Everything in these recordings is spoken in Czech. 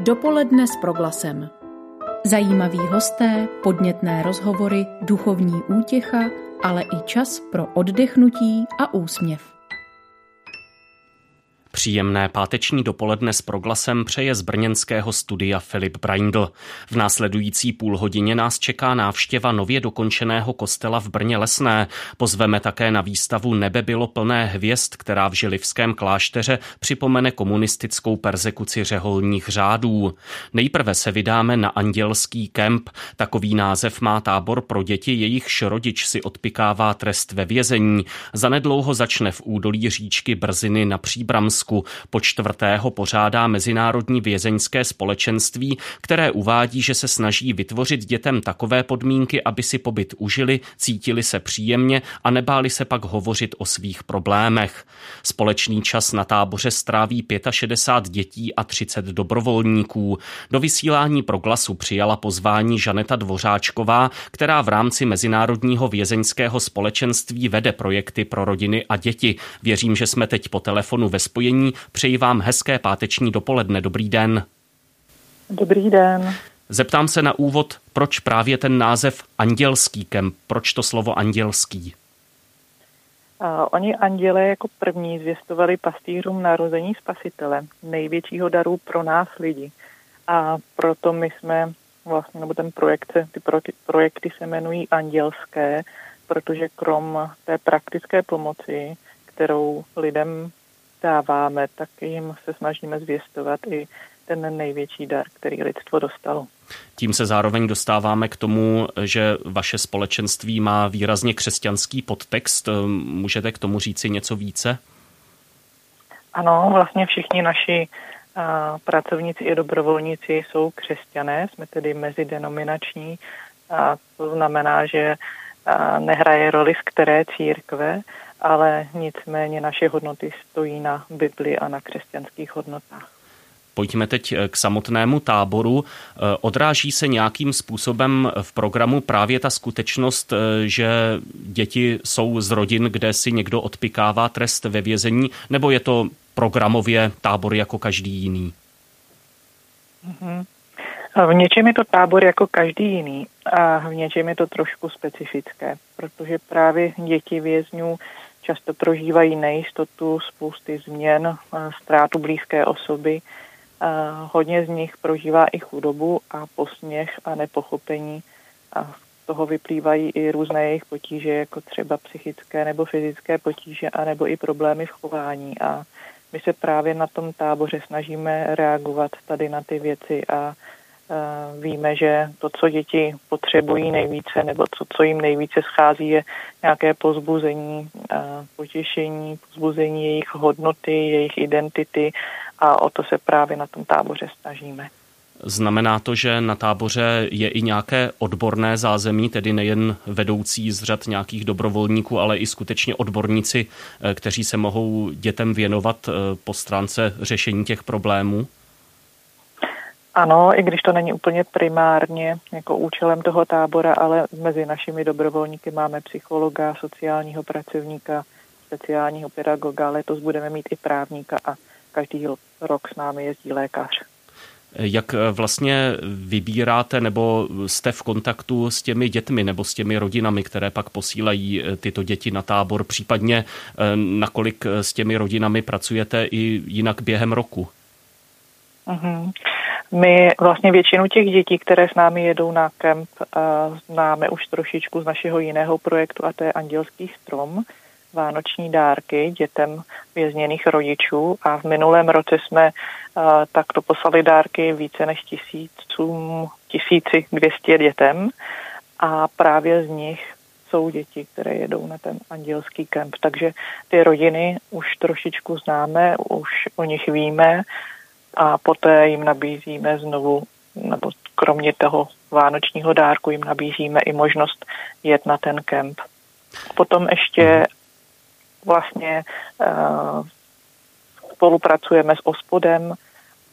Dopoledne s proglasem. Zajímaví hosté, podnětné rozhovory, duchovní útěcha, ale i čas pro oddechnutí a úsměv. Příjemné páteční dopoledne s proglasem přeje z brněnského studia Filip Braindl. V následující půl hodině nás čeká návštěva nově dokončeného kostela v Brně Lesné. Pozveme také na výstavu Nebe bylo plné hvězd, která v Želivském klášteře připomene komunistickou persekuci řeholních řádů. Nejprve se vydáme na Andělský kemp. Takový název má tábor pro děti, jejichž rodič si odpikává trest ve vězení. Zanedlouho začne v údolí říčky Brziny na Příbramsku Česku. Po čtvrtého pořádá Mezinárodní vězeňské společenství, které uvádí, že se snaží vytvořit dětem takové podmínky, aby si pobyt užili, cítili se příjemně a nebáli se pak hovořit o svých problémech. Společný čas na táboře stráví 65 dětí a 30 dobrovolníků. Do vysílání proglasu přijala pozvání Žaneta Dvořáčková, která v rámci Mezinárodního vězeňského společenství vede projekty pro rodiny a děti. Věřím, že jsme teď po telefonu ve spojení spojení. Přeji vám hezké páteční dopoledne. Dobrý den. Dobrý den. Zeptám se na úvod, proč právě ten název Andělský kemp, proč to slovo andělský? Oni anděle jako první zvěstovali pastýřům narození spasitele, největšího daru pro nás lidi. A proto my jsme vlastně, nebo ten projekt, ty projekty se jmenují andělské, protože krom té praktické pomoci, kterou lidem dáváme, tak jim se snažíme zvěstovat i ten největší dar, který lidstvo dostalo. Tím se zároveň dostáváme k tomu, že vaše společenství má výrazně křesťanský podtext. Můžete k tomu říci něco více? Ano, vlastně všichni naši a, pracovníci i dobrovolníci jsou křesťané, jsme tedy mezidenominační a to znamená, že a, nehraje roli z které církve, ale nicméně naše hodnoty stojí na Bibli a na křesťanských hodnotách. Pojďme teď k samotnému táboru. Odráží se nějakým způsobem v programu právě ta skutečnost, že děti jsou z rodin, kde si někdo odpikává trest ve vězení, nebo je to programově tábor jako každý jiný? Mm-hmm. V něčem je to tábor jako každý jiný a v něčem je to trošku specifické, protože právě děti vězňů často prožívají nejistotu, spousty změn, ztrátu blízké osoby. Hodně z nich prožívá i chudobu a posměch a nepochopení. A z toho vyplývají i různé jejich potíže, jako třeba psychické nebo fyzické potíže, anebo i problémy v chování. A my se právě na tom táboře snažíme reagovat tady na ty věci a Eh, víme, že to, co děti potřebují nejvíce, nebo to, co jim nejvíce schází, je nějaké pozbuzení, eh, potěšení, pozbuzení jejich hodnoty, jejich identity a o to se právě na tom táboře snažíme. Znamená to, že na táboře je i nějaké odborné zázemí, tedy nejen vedoucí z řad nějakých dobrovolníků, ale i skutečně odborníci, eh, kteří se mohou dětem věnovat po stránce řešení těch problémů? Ano, i když to není úplně primárně jako účelem toho tábora, ale mezi našimi dobrovolníky máme psychologa, sociálního pracovníka, speciálního pedagoga, letos budeme mít i právníka a každý rok s námi jezdí lékař. Jak vlastně vybíráte nebo jste v kontaktu s těmi dětmi nebo s těmi rodinami, které pak posílají tyto děti na tábor, případně eh, nakolik s těmi rodinami pracujete i jinak během roku? Uh-huh. My vlastně většinu těch dětí, které s námi jedou na kemp, známe už trošičku z našeho jiného projektu a to je Andělský strom, vánoční dárky dětem vězněných rodičů a v minulém roce jsme takto poslali dárky více než tisícům, tisíci dvěstě dětem a právě z nich jsou děti, které jedou na ten andělský kemp. Takže ty rodiny už trošičku známe, už o nich víme a poté jim nabízíme znovu, nebo kromě toho vánočního dárku jim nabízíme i možnost jet na ten kemp. Potom ještě vlastně uh, spolupracujeme s ospodem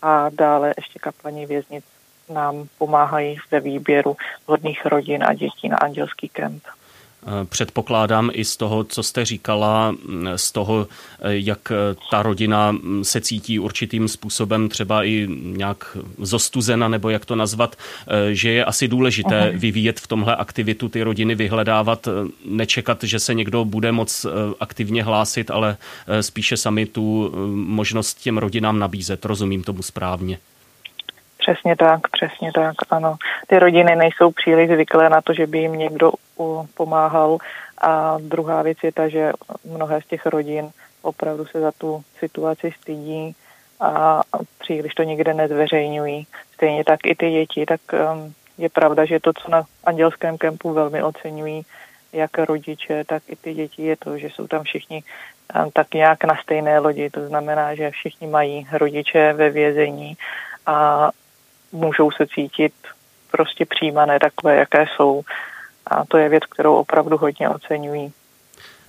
a dále ještě kaplani věznic nám pomáhají ve výběru hodných rodin a dětí na andělský kemp. Předpokládám i z toho, co jste říkala, z toho, jak ta rodina se cítí určitým způsobem třeba i nějak zostuzena, nebo jak to nazvat, že je asi důležité vyvíjet v tomhle aktivitu ty rodiny, vyhledávat, nečekat, že se někdo bude moc aktivně hlásit, ale spíše sami tu možnost těm rodinám nabízet. Rozumím tomu správně. Přesně tak, přesně tak, ano. Ty rodiny nejsou příliš zvyklé na to, že by jim někdo pomáhal a druhá věc je ta, že mnohé z těch rodin opravdu se za tu situaci stydí a příliš to nikde nezveřejňují. Stejně tak i ty děti, tak um, je pravda, že to, co na andělském kempu velmi oceňují, jak rodiče, tak i ty děti, je to, že jsou tam všichni um, tak nějak na stejné lodi. To znamená, že všichni mají rodiče ve vězení a můžou se cítit prostě přijímané takové, jaké jsou. A to je věc, kterou opravdu hodně oceňují.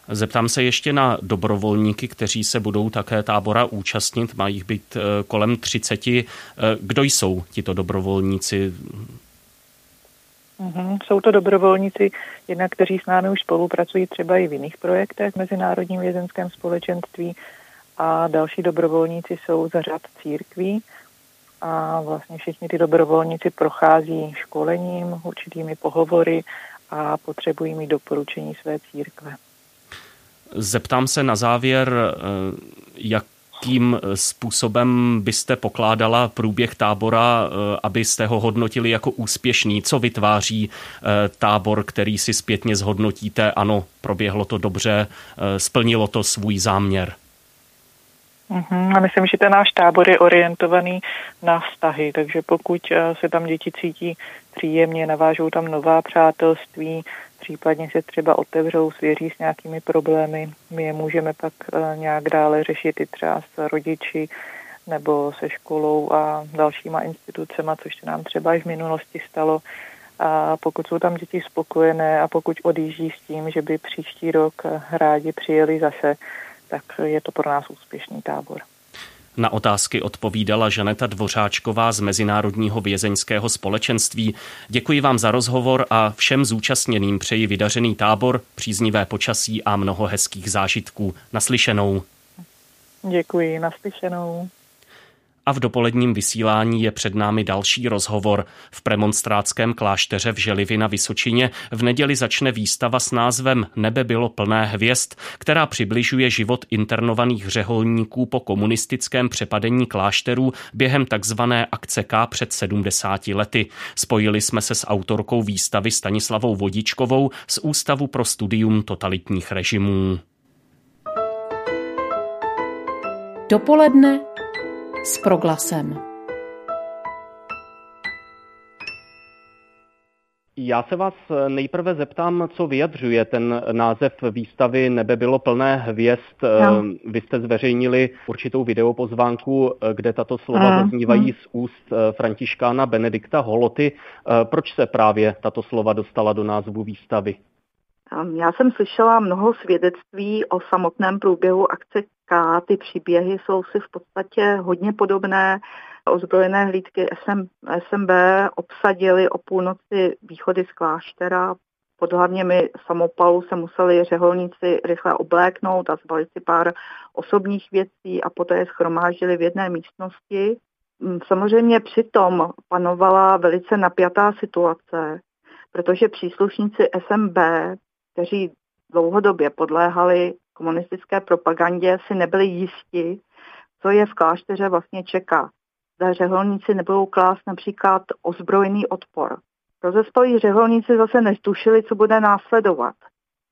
Zeptám se ještě na dobrovolníky, kteří se budou také tábora účastnit. Mají jich být eh, kolem 30. Eh, kdo jsou tito dobrovolníci? Uhum, jsou to dobrovolníci, jednak kteří s námi už spolupracují třeba i v jiných projektech v Mezinárodním vězenském společenství a další dobrovolníci jsou z řad církví a vlastně všichni ty dobrovolníci prochází školením, určitými pohovory a potřebují mít doporučení své církve. Zeptám se na závěr, eh, jakým způsobem byste pokládala průběh tábora, eh, abyste ho hodnotili jako úspěšný? Co vytváří eh, tábor, který si zpětně zhodnotíte? Ano, proběhlo to dobře, splnilo to svůj záměr. Uhum, a myslím, že ten náš tábor je orientovaný na vztahy, takže pokud eh, se tam děti cítí příjemně, navážou tam nová přátelství, případně se třeba otevřou, svěří s nějakými problémy, my je můžeme pak eh, nějak dále řešit i třeba s rodiči nebo se školou a dalšíma institucema, což se nám třeba i v minulosti stalo. A pokud jsou tam děti spokojené a pokud odjíždí s tím, že by příští rok eh, rádi přijeli zase, tak je to pro nás úspěšný tábor. Na otázky odpovídala Žaneta Dvořáčková z Mezinárodního vězeňského společenství. Děkuji vám za rozhovor a všem zúčastněným přeji vydařený tábor, příznivé počasí a mnoho hezkých zážitků. Naslyšenou. Děkuji, naslyšenou a v dopoledním vysílání je před námi další rozhovor. V premonstrátském klášteře v Želivi na Vysočině v neděli začne výstava s názvem Nebe bylo plné hvězd, která přibližuje život internovaných řeholníků po komunistickém přepadení klášterů během takzvané akce K před 70 lety. Spojili jsme se s autorkou výstavy Stanislavou Vodičkovou z Ústavu pro studium totalitních režimů. Dopoledne s proglasem. Já se vás nejprve zeptám, co vyjadřuje ten název výstavy Nebe bylo plné hvězd. No. Vy jste zveřejnili určitou videopozvánku, kde tato slova mm. zaznívají z úst Františkána Benedikta Holoty. Proč se právě tato slova dostala do názvu výstavy? Já jsem slyšela mnoho svědectví o samotném průběhu akce K. Ty příběhy jsou si v podstatě hodně podobné. Ozbrojené hlídky SM, SMB obsadili o půlnoci východy z kláštera. Pod hlavněmi samopalu se museli řeholníci rychle obléknout a zbalit si pár osobních věcí a poté je schromáždili v jedné místnosti. Samozřejmě přitom panovala velice napjatá situace, protože příslušníci SMB kteří dlouhodobě podléhali komunistické propagandě, si nebyli jisti, co je v klášteře vlastně čeká. Zda řeholníci nebudou klást například ozbrojený odpor. Rozespalí řeholníci zase nestušili, co bude následovat.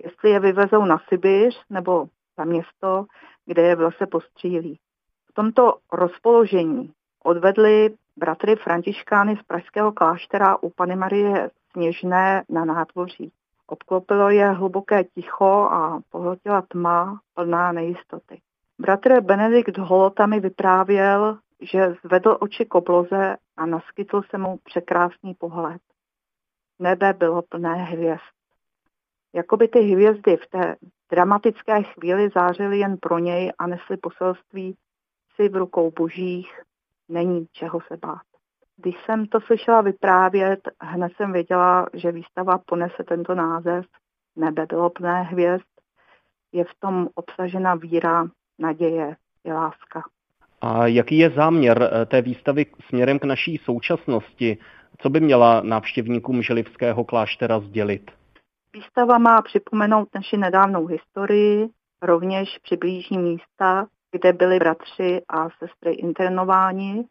Jestli je vyvezou na Sibiř nebo za město, kde je v lese postřílí. V tomto rozpoložení odvedli bratry Františkány z pražského kláštera u Pany Marie Sněžné na nádvoří. Obklopilo je hluboké ticho a pohltila tma plná nejistoty. Bratr Benedikt Holota mi vyprávěl, že zvedl oči k obloze a naskytl se mu překrásný pohled. Nebe bylo plné hvězd. Jakoby ty hvězdy v té dramatické chvíli zářily jen pro něj a nesly poselství si v rukou božích, není čeho se bát. Když jsem to slyšela vyprávět, hned jsem věděla, že výstava ponese tento název, nebe bylo plné hvězd, je v tom obsažena víra, naděje i láska. A jaký je záměr eh, té výstavy směrem k naší současnosti? Co by měla návštěvníkům Želivského kláštera sdělit? Výstava má připomenout naši nedávnou historii, rovněž přiblíží místa, kde byli bratři a sestry internováni,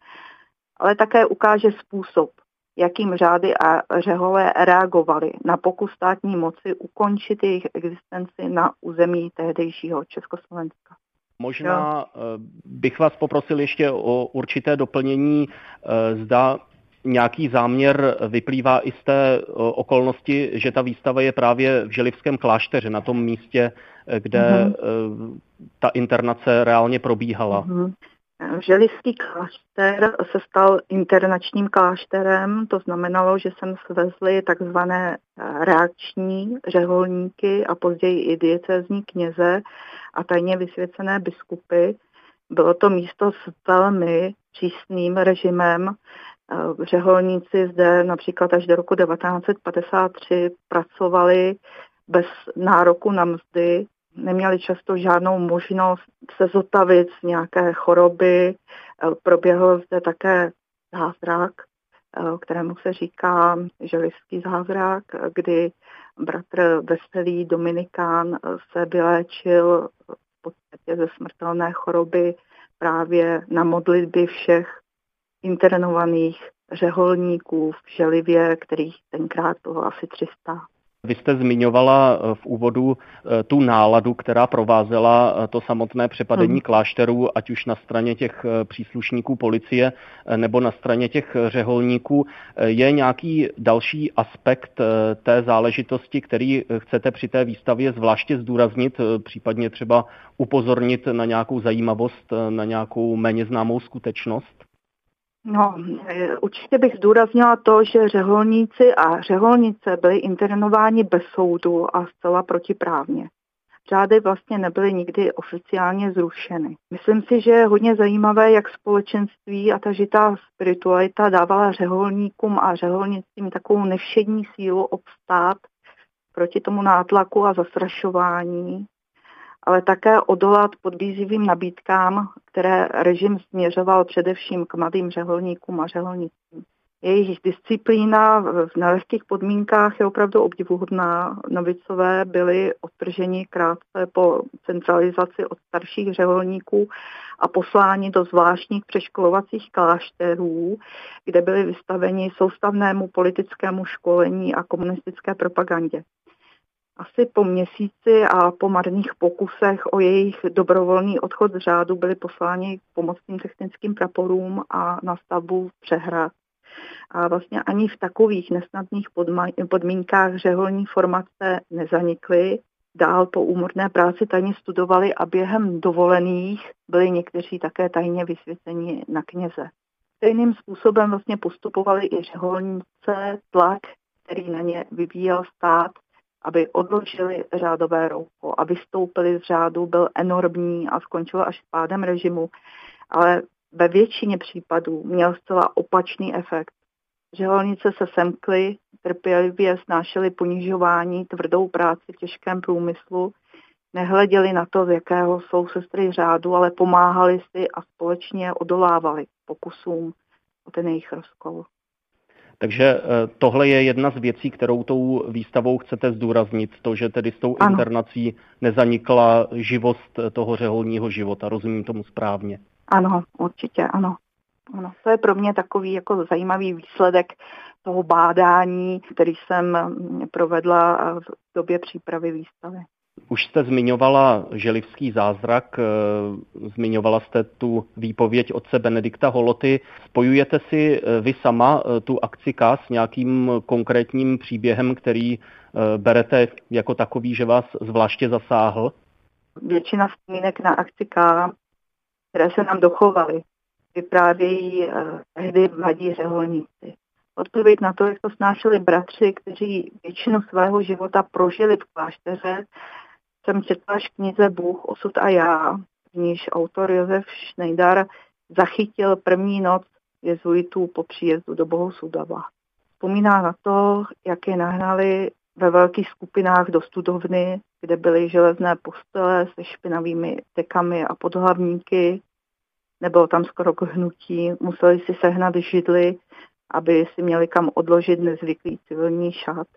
ale také ukáže způsob, jakým řády a řehové reagovali na pokus státní moci ukončit jejich existenci na území tehdejšího Československa. Možná. Eh, bych vás poprosil ještě o určité doplnění. Eh, zda nějaký záměr vyplývá i z té eh, okolnosti, že ta výstava je právě v Želivském klášteře, na tom místě, kde mm-hmm. ta internace reálně probíhala. Mm-hmm. Želivský klášter se stal internačním klášterem, to znamenalo, že sem svezli takzvané reakční řeholníky a později i diecézní kněze a tajně vysvěcené biskupy. Bylo to místo s velmi přísným režimem. Řeholníci zde například až do roku 1953 pracovali bez nároku na mzdy, neměli často žádnou možnost se zotavit z nějaké choroby. Proběhl zde také zázrak, kterému se říká želivský zázrak, kdy bratr Veselý Dominikán se vyléčil v podstatě ze smrtelné choroby právě na modlitby všech internovaných řeholníků v Želivě, kterých tenkrát bylo asi 300. Vy jste zmiňovala eh, v úvodu eh, tu náladu, která provázela eh, to samotné přepadení hmm. klášterů, ať už na straně těch příslušníků policie nebo na straně těch řeholníků. Je nějaký další aspekt té záležitosti, který chcete při té výstavě zvláště zdůraznit, případně třeba upozornit na nějakou zajímavost, na nějakou méně známou skutečnost? No, eh, určitě bych zdůraznila to, že řeholníci a řeholnice byli internováni bez soudu a zcela protiprávně. Řády vlastně nebyly nikdy oficiálně zrušeny. Myslím si, že je hodně zajímavé, jak společenství a ta žitá spiritualita dávala řeholníkům a řeholnicím takovou nevšední sílu obstát proti tomu nátlaku a zastrašování ale také odolat podbízivým nabídkám, které režim směřoval především k mladým řeholníkům a řeholnicím. Jejich disciplína v nelehkých podmínkách je opravdu obdivuhodná. Novicové byli odtrženi krátce po centralizaci od starších řeholníků a posláni do zvláštních přeškolovacích klášterů, kde byli vystaveni soustavnému politickému školení a komunistické propagandě. Asi po měsíci a po marných pokusech o jejich dobrovolný odchod z řádu byli posláni pomocným technickým praporům a na stavbu přehrad. A vlastně ani v takových nesnadných podmínkách řeholní formace nezanikly. Dál po úmorné práci tajně studovali a během dovolených byli někteří také tajně vysvěceni na kněze. Stejným způsobem vlastně postupovali i řeholnice, tlak, který na ně vyvíjel stát, aby odložili řádové roucho a vystoupili z řádu, byl enormní a skončil až s pádem režimu, ale ve většině případů měl zcela opačný efekt. Řeholnice se semkly, trpělivě snášely ponižování, tvrdou práci v těžkém průmyslu, nehleděli na to, z jakého jsou sestry řádu, ale pomáhali si a společně odolávali pokusům o ten jejich rozkol. Takže eh, tohle je jedna z věcí, kterou tou výstavou chcete zdůraznit, to, že tedy s tou ano. internací nezanikla živost toho řeholního života. Rozumím tomu správně? Ano, určitě, ano. ano. To je pro mě takový jako zajímavý výsledek toho bádání, který jsem provedla v době přípravy výstavy. Už jste zmiňovala želivský zázrak, eh, zmiňovala jste tu výpověď otce Benedikta Holoty. Spojujete si eh, vy sama eh, tu akci K s nějakým konkrétním příběhem, který berete jako takový, že vás zvláště zasáhl? Většina vzpomínek na akci K, které se nám dochovaly, vyprávějí tehdy mladí řeholníci. Odpověď na to, jak to snášeli bratři, kteří většinu svého života prožili v klášteře, jsem četla až knize Bůh, osud a já, v níž autor Josef Schneidar zachytil první noc jezuitů po příjezdu do Bohosudava. Vzpomíná na to, jak je nahnali ve velkých skupinách do studovny, kde byly železné postele se špinavými tekami a podhlavníky. Nebylo tam skoro k hnutí, museli si sehnat židly, aby si měli kam odložit nezvyklý civilní šat.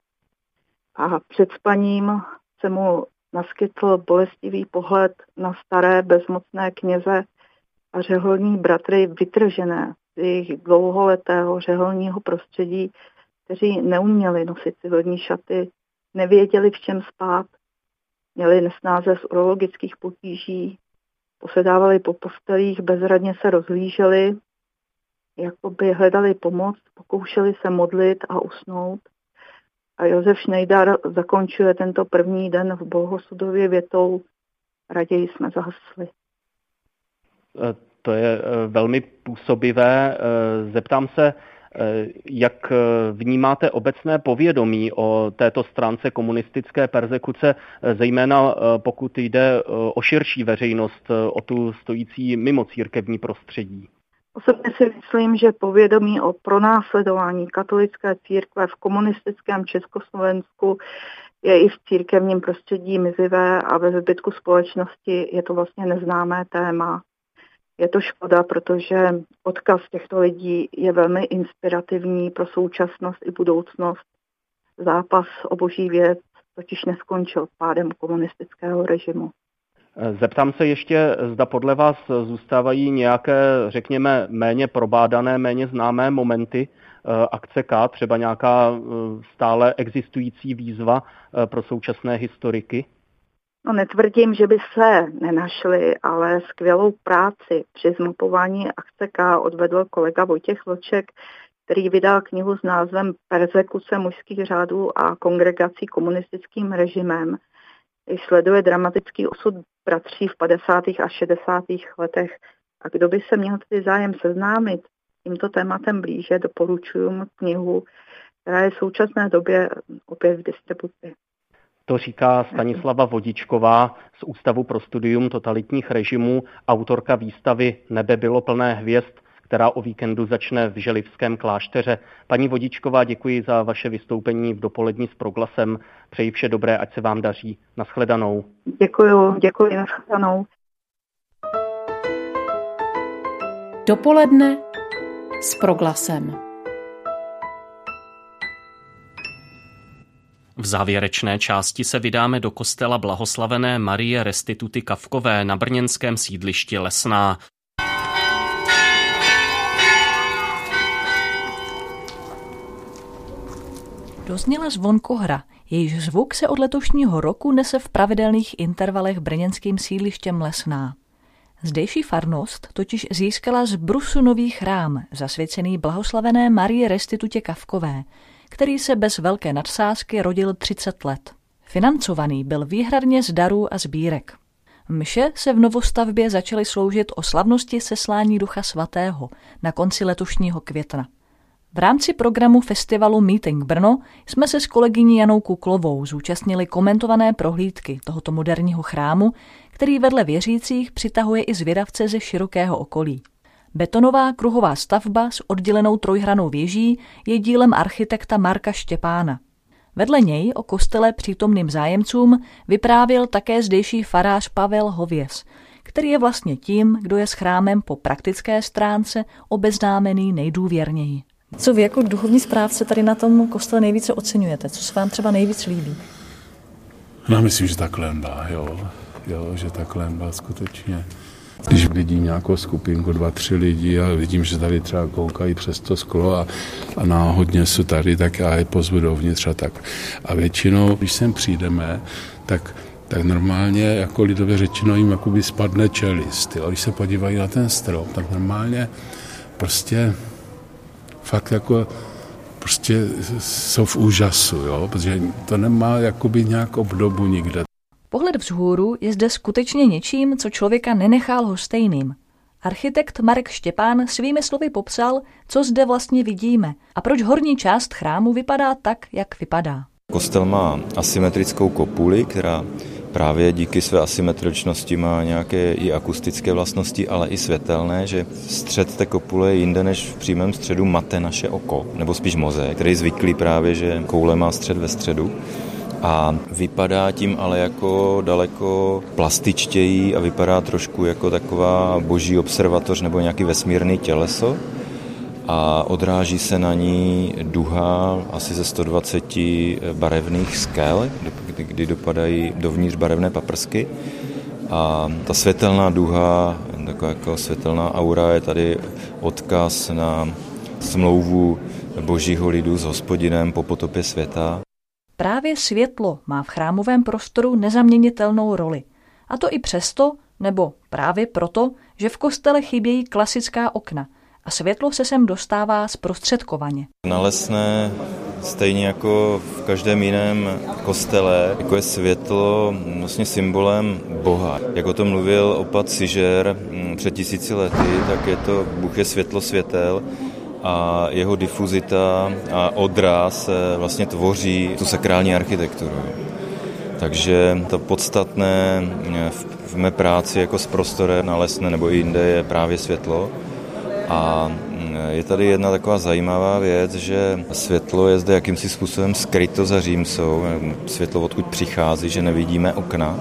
A před spaním se mu naskytl bolestivý pohled na staré bezmocné kněze a řeholní bratry vytržené z jejich dlouholetého řeholního prostředí, kteří neuměli nosit civilní šaty, nevěděli, v čem spát, měli nesnáze z urologických potíží, posedávali po postelích, bezradně se rozhlíželi, jako by hledali pomoc, pokoušeli se modlit a usnout. A Josef Šnejdar zakončuje tento první den v Bohosudově větou raději jsme zahasli. E, to je e, velmi působivé. E, zeptám se, jak vnímáte obecné povědomí o této stránce komunistické persekuce, zejména pokud jde o širší veřejnost, o tu stojící mimo církevní prostředí? Osobně si myslím, že povědomí o pronásledování katolické církve v komunistickém Československu je i v církevním prostředí mizivé a ve zbytku společnosti je to vlastně neznámé téma. Je to škoda, protože odkaz těchto lidí je velmi inspirativní pro současnost i budoucnost. Zápas o boží věc totiž neskončil pádem komunistického režimu. Zeptám se ještě, zda podle vás zůstávají nějaké, řekněme, méně probádané, méně známé momenty eh, akce K, třeba nějaká eh, stále existující výzva eh, pro současné historiky? No netvrdím, že by se nenašly, ale skvělou práci při zmapování akce K odvedl kolega Vojtěch Vlček, který vydal knihu s názvem Persekuce mužských řádů a kongregací komunistickým režimem. Sleduje dramatický osud bratří v 50. a 60. letech. A kdo by se měl tedy zájem seznámit tímto tématem blíže, doporučuji mu knihu, která je v současné době opět v distribuci. To říká Stanislava Vodičková z Ústavu pro studium totalitních režimů, autorka výstavy Nebe bylo plné hvězd, která o víkendu začne v Želivském klášteře. Paní Vodičková, děkuji za vaše vystoupení v dopolední s proglasem. Přeji vše dobré, ať se vám daří. Naschledanou. Děkuji, děkuji, naschledanou. Dopoledne s proglasem. V závěrečné části se vydáme do kostela blahoslavené Marie Restituty Kavkové na brněnském sídlišti Lesná. Dozněla zvon kohra, jejíž zvuk se od letošního roku nese v pravidelných intervalech brněnským sídlištěm Lesná. Zdejší farnost totiž získala z brusu nový chrám, zasvěcený blahoslavené Marie Restitutě Kavkové, který se bez velké nadsázky rodil 30 let. Financovaný byl výhradně z darů a sbírek. Mše se v novostavbě začaly sloužit o slavnosti seslání Ducha Svatého na konci letošního května. V rámci programu festivalu Meeting Brno jsme se s kolegyní Janou Kuklovou zúčastnili komentované prohlídky tohoto moderního chrámu, který vedle věřících přitahuje i zvědavce ze širokého okolí. Betonová kruhová stavba s oddělenou trojhranou věží je dílem architekta Marka Štěpána. Vedle něj o kostele přítomným zájemcům vyprávěl také zdejší farář Pavel Hověs, který je vlastně tím, kdo je s chrámem po praktické stránce obeznámený nejdůvěrněji. Co vy jako duchovní správce tady na tom kostele nejvíce oceňujete? Co se vám třeba nejvíc líbí? No, myslím, že ta klemba, jo. jo že ta klemba skutečně když vidím nějakou skupinku, dva, tři lidi a vidím, že tady třeba koukají přes to sklo a, a náhodně jsou tady, tak já je pozvu dovnitř a tak. A většinou, když sem přijdeme, tak tak normálně, jako lidově řečeno, jim jakoby spadne čelist. Jo. Když se podívají na ten strop, tak normálně prostě fakt jako prostě jsou v úžasu, jo, protože to nemá jakoby nějak obdobu nikde. Pohled vzhůru je zde skutečně něčím, co člověka nenechal ho stejným. Architekt Marek Štěpán svými slovy popsal, co zde vlastně vidíme a proč horní část chrámu vypadá tak, jak vypadá. Kostel má asymetrickou kopuli, která právě díky své asymetričnosti má nějaké i akustické vlastnosti, ale i světelné, že střed té kopule je jinde než v přímém středu mate naše oko, nebo spíš mozek, který zvyklý právě, že koule má střed ve středu. A vypadá tím ale jako daleko plastičtěji a vypadá trošku jako taková boží observatoř nebo nějaký vesmírný těleso. A odráží se na ní duha asi ze 120 barevných skel, kdy dopadají dovnitř barevné paprsky. A ta světelná duha, taková jako světelná aura je tady odkaz na smlouvu božího lidu s hospodinem po potopě světa. Právě světlo má v chrámovém prostoru nezaměnitelnou roli. A to i přesto, nebo právě proto, že v kostele chybějí klasická okna a světlo se sem dostává zprostředkovaně. Na lesné, stejně jako v každém jiném kostele, jako je světlo vlastně symbolem Boha. Jak o tom mluvil opat Sižer mm, před tisíci lety, tak je to, Bůh je světlo světel a jeho difuzita a odraz vlastně tvoří tu sakrální architekturu. Takže to podstatné v mé práci jako s prostorem na lesné nebo jinde je právě světlo. A je tady jedna taková zajímavá věc, že světlo je zde jakýmsi způsobem skryto za římsou, světlo odkud přichází, že nevidíme okna,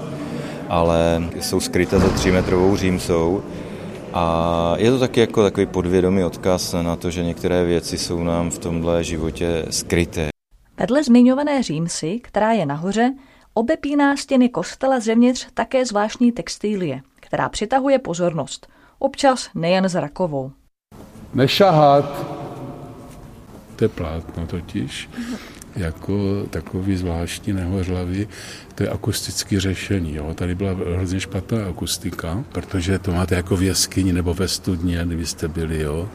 ale jsou skryta za třímetrovou římsou a je to taky jako takový podvědomý odkaz na to, že některé věci jsou nám v tomhle životě skryté. Vedle zmiňované římsy, která je nahoře, obepíná stěny kostela zevnitř také zvláštní textilie, která přitahuje pozornost, občas nejen zrakovou. Nešahat, to je plátno totiž, jako takový zvláštní nehořlavý, to je akustické řešení. Jo. Tady byla hrozně špatná akustika, protože to máte jako v jeskyni nebo ve studně, kdyby jste byli. Jo.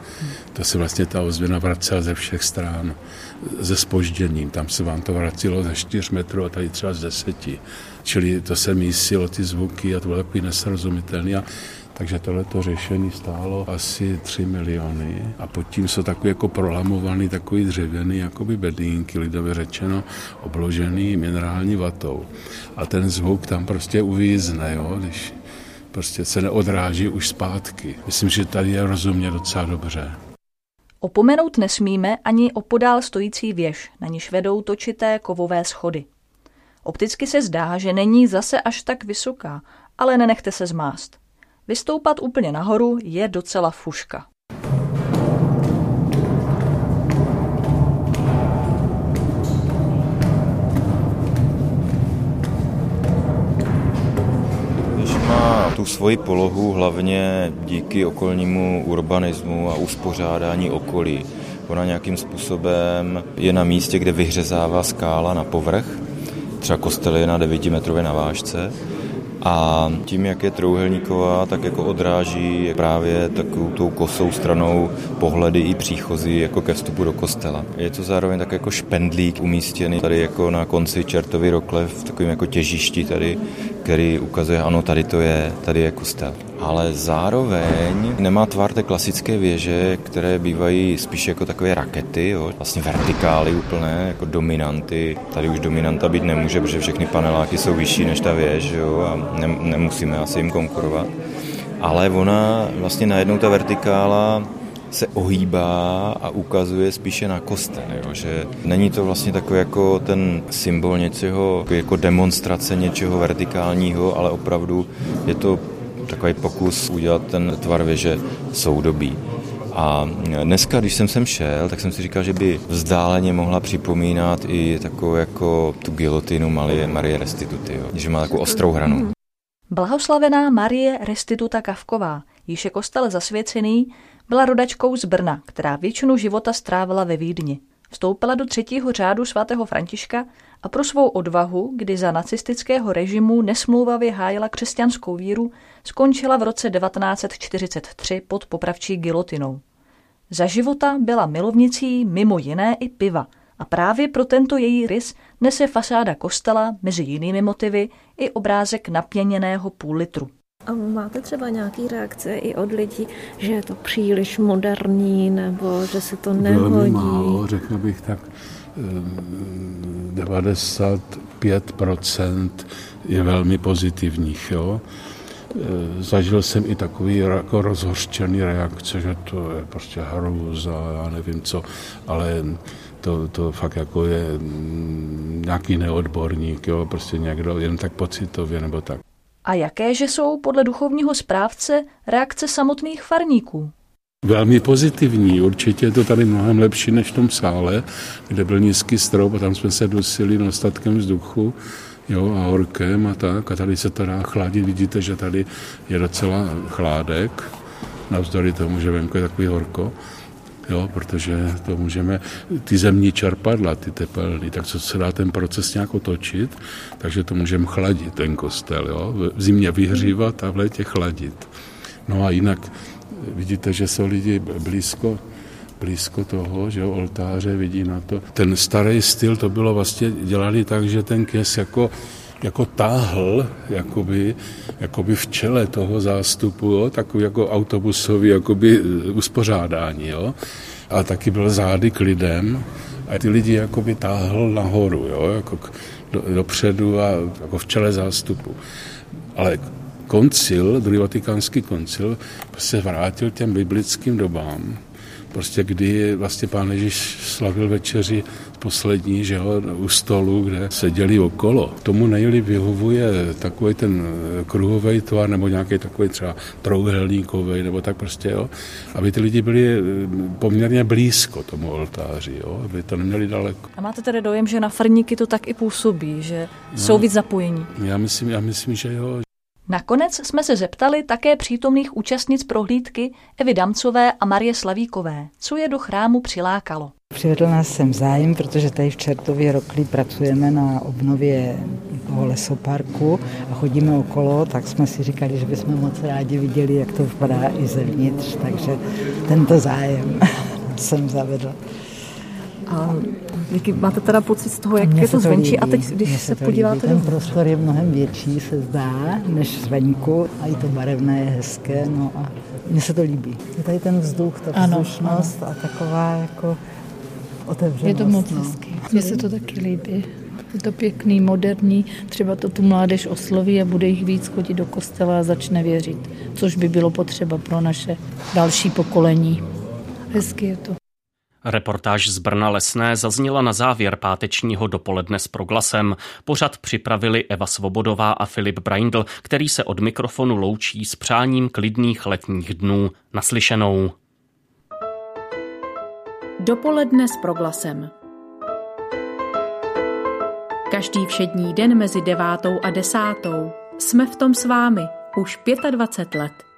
To se vlastně ta ozvěna vracela ze všech stran, ze spožděním. Tam se vám to vracilo ze 4 metrů a tady třeba z deseti. Čili to se mísilo ty zvuky a to bylo takový nesrozumitelný. A takže tohleto řešení stálo asi 3 miliony a pod tím jsou takový jako prolamovaný, takový dřevěný, jakoby bedínky, lidově řečeno, obložený minerální vatou. A ten zvuk tam prostě uvízne, jo, když prostě se neodráží už zpátky. Myslím, že tady je rozumě docela dobře. Opomenout nesmíme ani opodál stojící věž, na níž vedou točité kovové schody. Opticky se zdá, že není zase až tak vysoká, ale nenechte se zmást. Vystoupat úplně nahoru je docela fuška. tu svoji polohu hlavně díky okolnímu urbanismu a uspořádání okolí. Ona nějakým způsobem je na místě, kde vyhřezává skála na povrch, třeba kostel je na 9 metrové navážce a tím, jak je trouhelníková, tak jako odráží právě takovou tou kosou stranou pohledy i příchozí jako ke vstupu do kostela. Je to zároveň tak jako špendlík umístěný tady jako na konci čertový rokle v takovém jako těžišti tady, který ukazuje, ano, tady to je, tady je kostel. Ale zároveň nemá tvar té klasické věže, které bývají spíš jako takové rakety, jo? vlastně vertikály úplné, jako dominanty. Tady už dominanta být nemůže, protože všechny paneláky jsou vyšší než ta věž jo? a ne, nemusíme asi jim konkurovat. Ale ona vlastně najednou ta vertikála se ohýbá a ukazuje spíše na kostel, jo? že není to vlastně takový jako ten symbol něčeho, jako demonstrace něčeho vertikálního, ale opravdu je to takový pokus udělat ten tvar věže soudobí. A dneska, když jsem sem šel, tak jsem si říkal, že by vzdáleně mohla připomínat i takovou jako tu gilotinu Marie, Marie Restituty, jo? že má takovou ostrou hranu. Blahoslavená Marie Restituta Kavková, již je kostel zasvěcený, byla rodačkou z Brna, která většinu života strávila ve Vídni. Vstoupila do třetího řádu svatého Františka a pro svou odvahu, kdy za nacistického režimu nesmlouvavě hájila křesťanskou víru, skončila v roce 1943 pod popravčí gilotinou. Za života byla milovnicí mimo jiné i piva a právě pro tento její rys nese fasáda kostela mezi jinými motivy i obrázek napěněného půl litru. A máte třeba nějaký reakce i od lidí, že je to příliš moderní nebo že se to nehodí? Velmi málo, řekl bych tak 95% 5% je velmi pozitivních. Jo? E, zažil jsem i takový jako rozhořčený reakce, že to je prostě hrůza, já nevím co, ale to, to fakt jako je mm, nějaký neodborník, jo, prostě někdo jen tak pocitově nebo tak. A jaké, že jsou podle duchovního správce reakce samotných farníků? Velmi pozitivní, určitě je to tady mnohem lepší než v tom sále, kde byl nízký strop a tam jsme se dusili ostatkem vzduchu jo, a horkem a tak. A tady se to dá chladit, vidíte, že tady je docela chládek, navzdory tomu, že venku je takový horko. Jo, protože to můžeme, ty zemní čerpadla, ty tepelný, tak co se dá ten proces nějak otočit, takže to můžeme chladit, ten kostel, jo, v zimě vyhřívat a v létě chladit. No a jinak vidíte, že jsou lidi blízko blízko toho, že oltáře, vidí na to. Ten starý styl to bylo vlastně, dělali tak, že ten kněz jako jako táhl jakoby, jakoby v čele toho zástupu, jo, takový jako autobusový jakoby uspořádání. Jo. A taky byl zády k lidem a ty lidi jakoby táhl nahoru, jo, jako k, do, dopředu a jako v čele zástupu. Ale koncil, druhý vatikánský koncil, se vrátil těm biblickým dobám, prostě kdy vlastně pán Ježíš slavil večeři poslední, že jo, u stolu, kde seděli okolo. Tomu nejlíp vyhovuje takový ten kruhový tvar nebo nějaký takový třeba trouhelníkový nebo tak prostě, jo, aby ty lidi byli eh, poměrně blízko tomu oltáři, jo, aby to neměli daleko. A máte tedy dojem, že na farníky to tak i působí, že no, jsou víc zapojení? Já myslím, já myslím, že jo, Nakonec jsme se zeptali také přítomných účastnic prohlídky Evy Damcové a Marie Slavíkové, co je do chrámu přilákalo. Přivedl nás sem zájem, protože tady v Čertově Roklí pracujeme na obnově toho lesoparku a chodíme okolo, tak jsme si říkali, že bychom moc rádi viděli, jak to vypadá i zevnitř, takže tento zájem jsem zavedl. A jaký máte teda pocit z toho, jak Mně je to zvenčí? A teď, když se, se podíváte... Ten do... prostor je mnohem větší, se zdá, než zvenku. A i to barevné je hezké. No a mně se to líbí. Je tady ten vzduch, ta vzdušnost a taková jako otevřenost. Je to moc no. hezký. Mně se to taky líbí. Je to pěkný, moderní, třeba to tu mládež osloví a bude jich víc chodit do kostela a začne věřit, což by bylo potřeba pro naše další pokolení. Hezky je to. Reportáž z Brna Lesné zazněla na závěr pátečního dopoledne s proglasem. Pořad připravili Eva Svobodová a Filip Braindl, který se od mikrofonu loučí s přáním klidných letních dnů. Naslyšenou. Dopoledne s proglasem. Každý všední den mezi devátou a desátou jsme v tom s vámi už 25 let.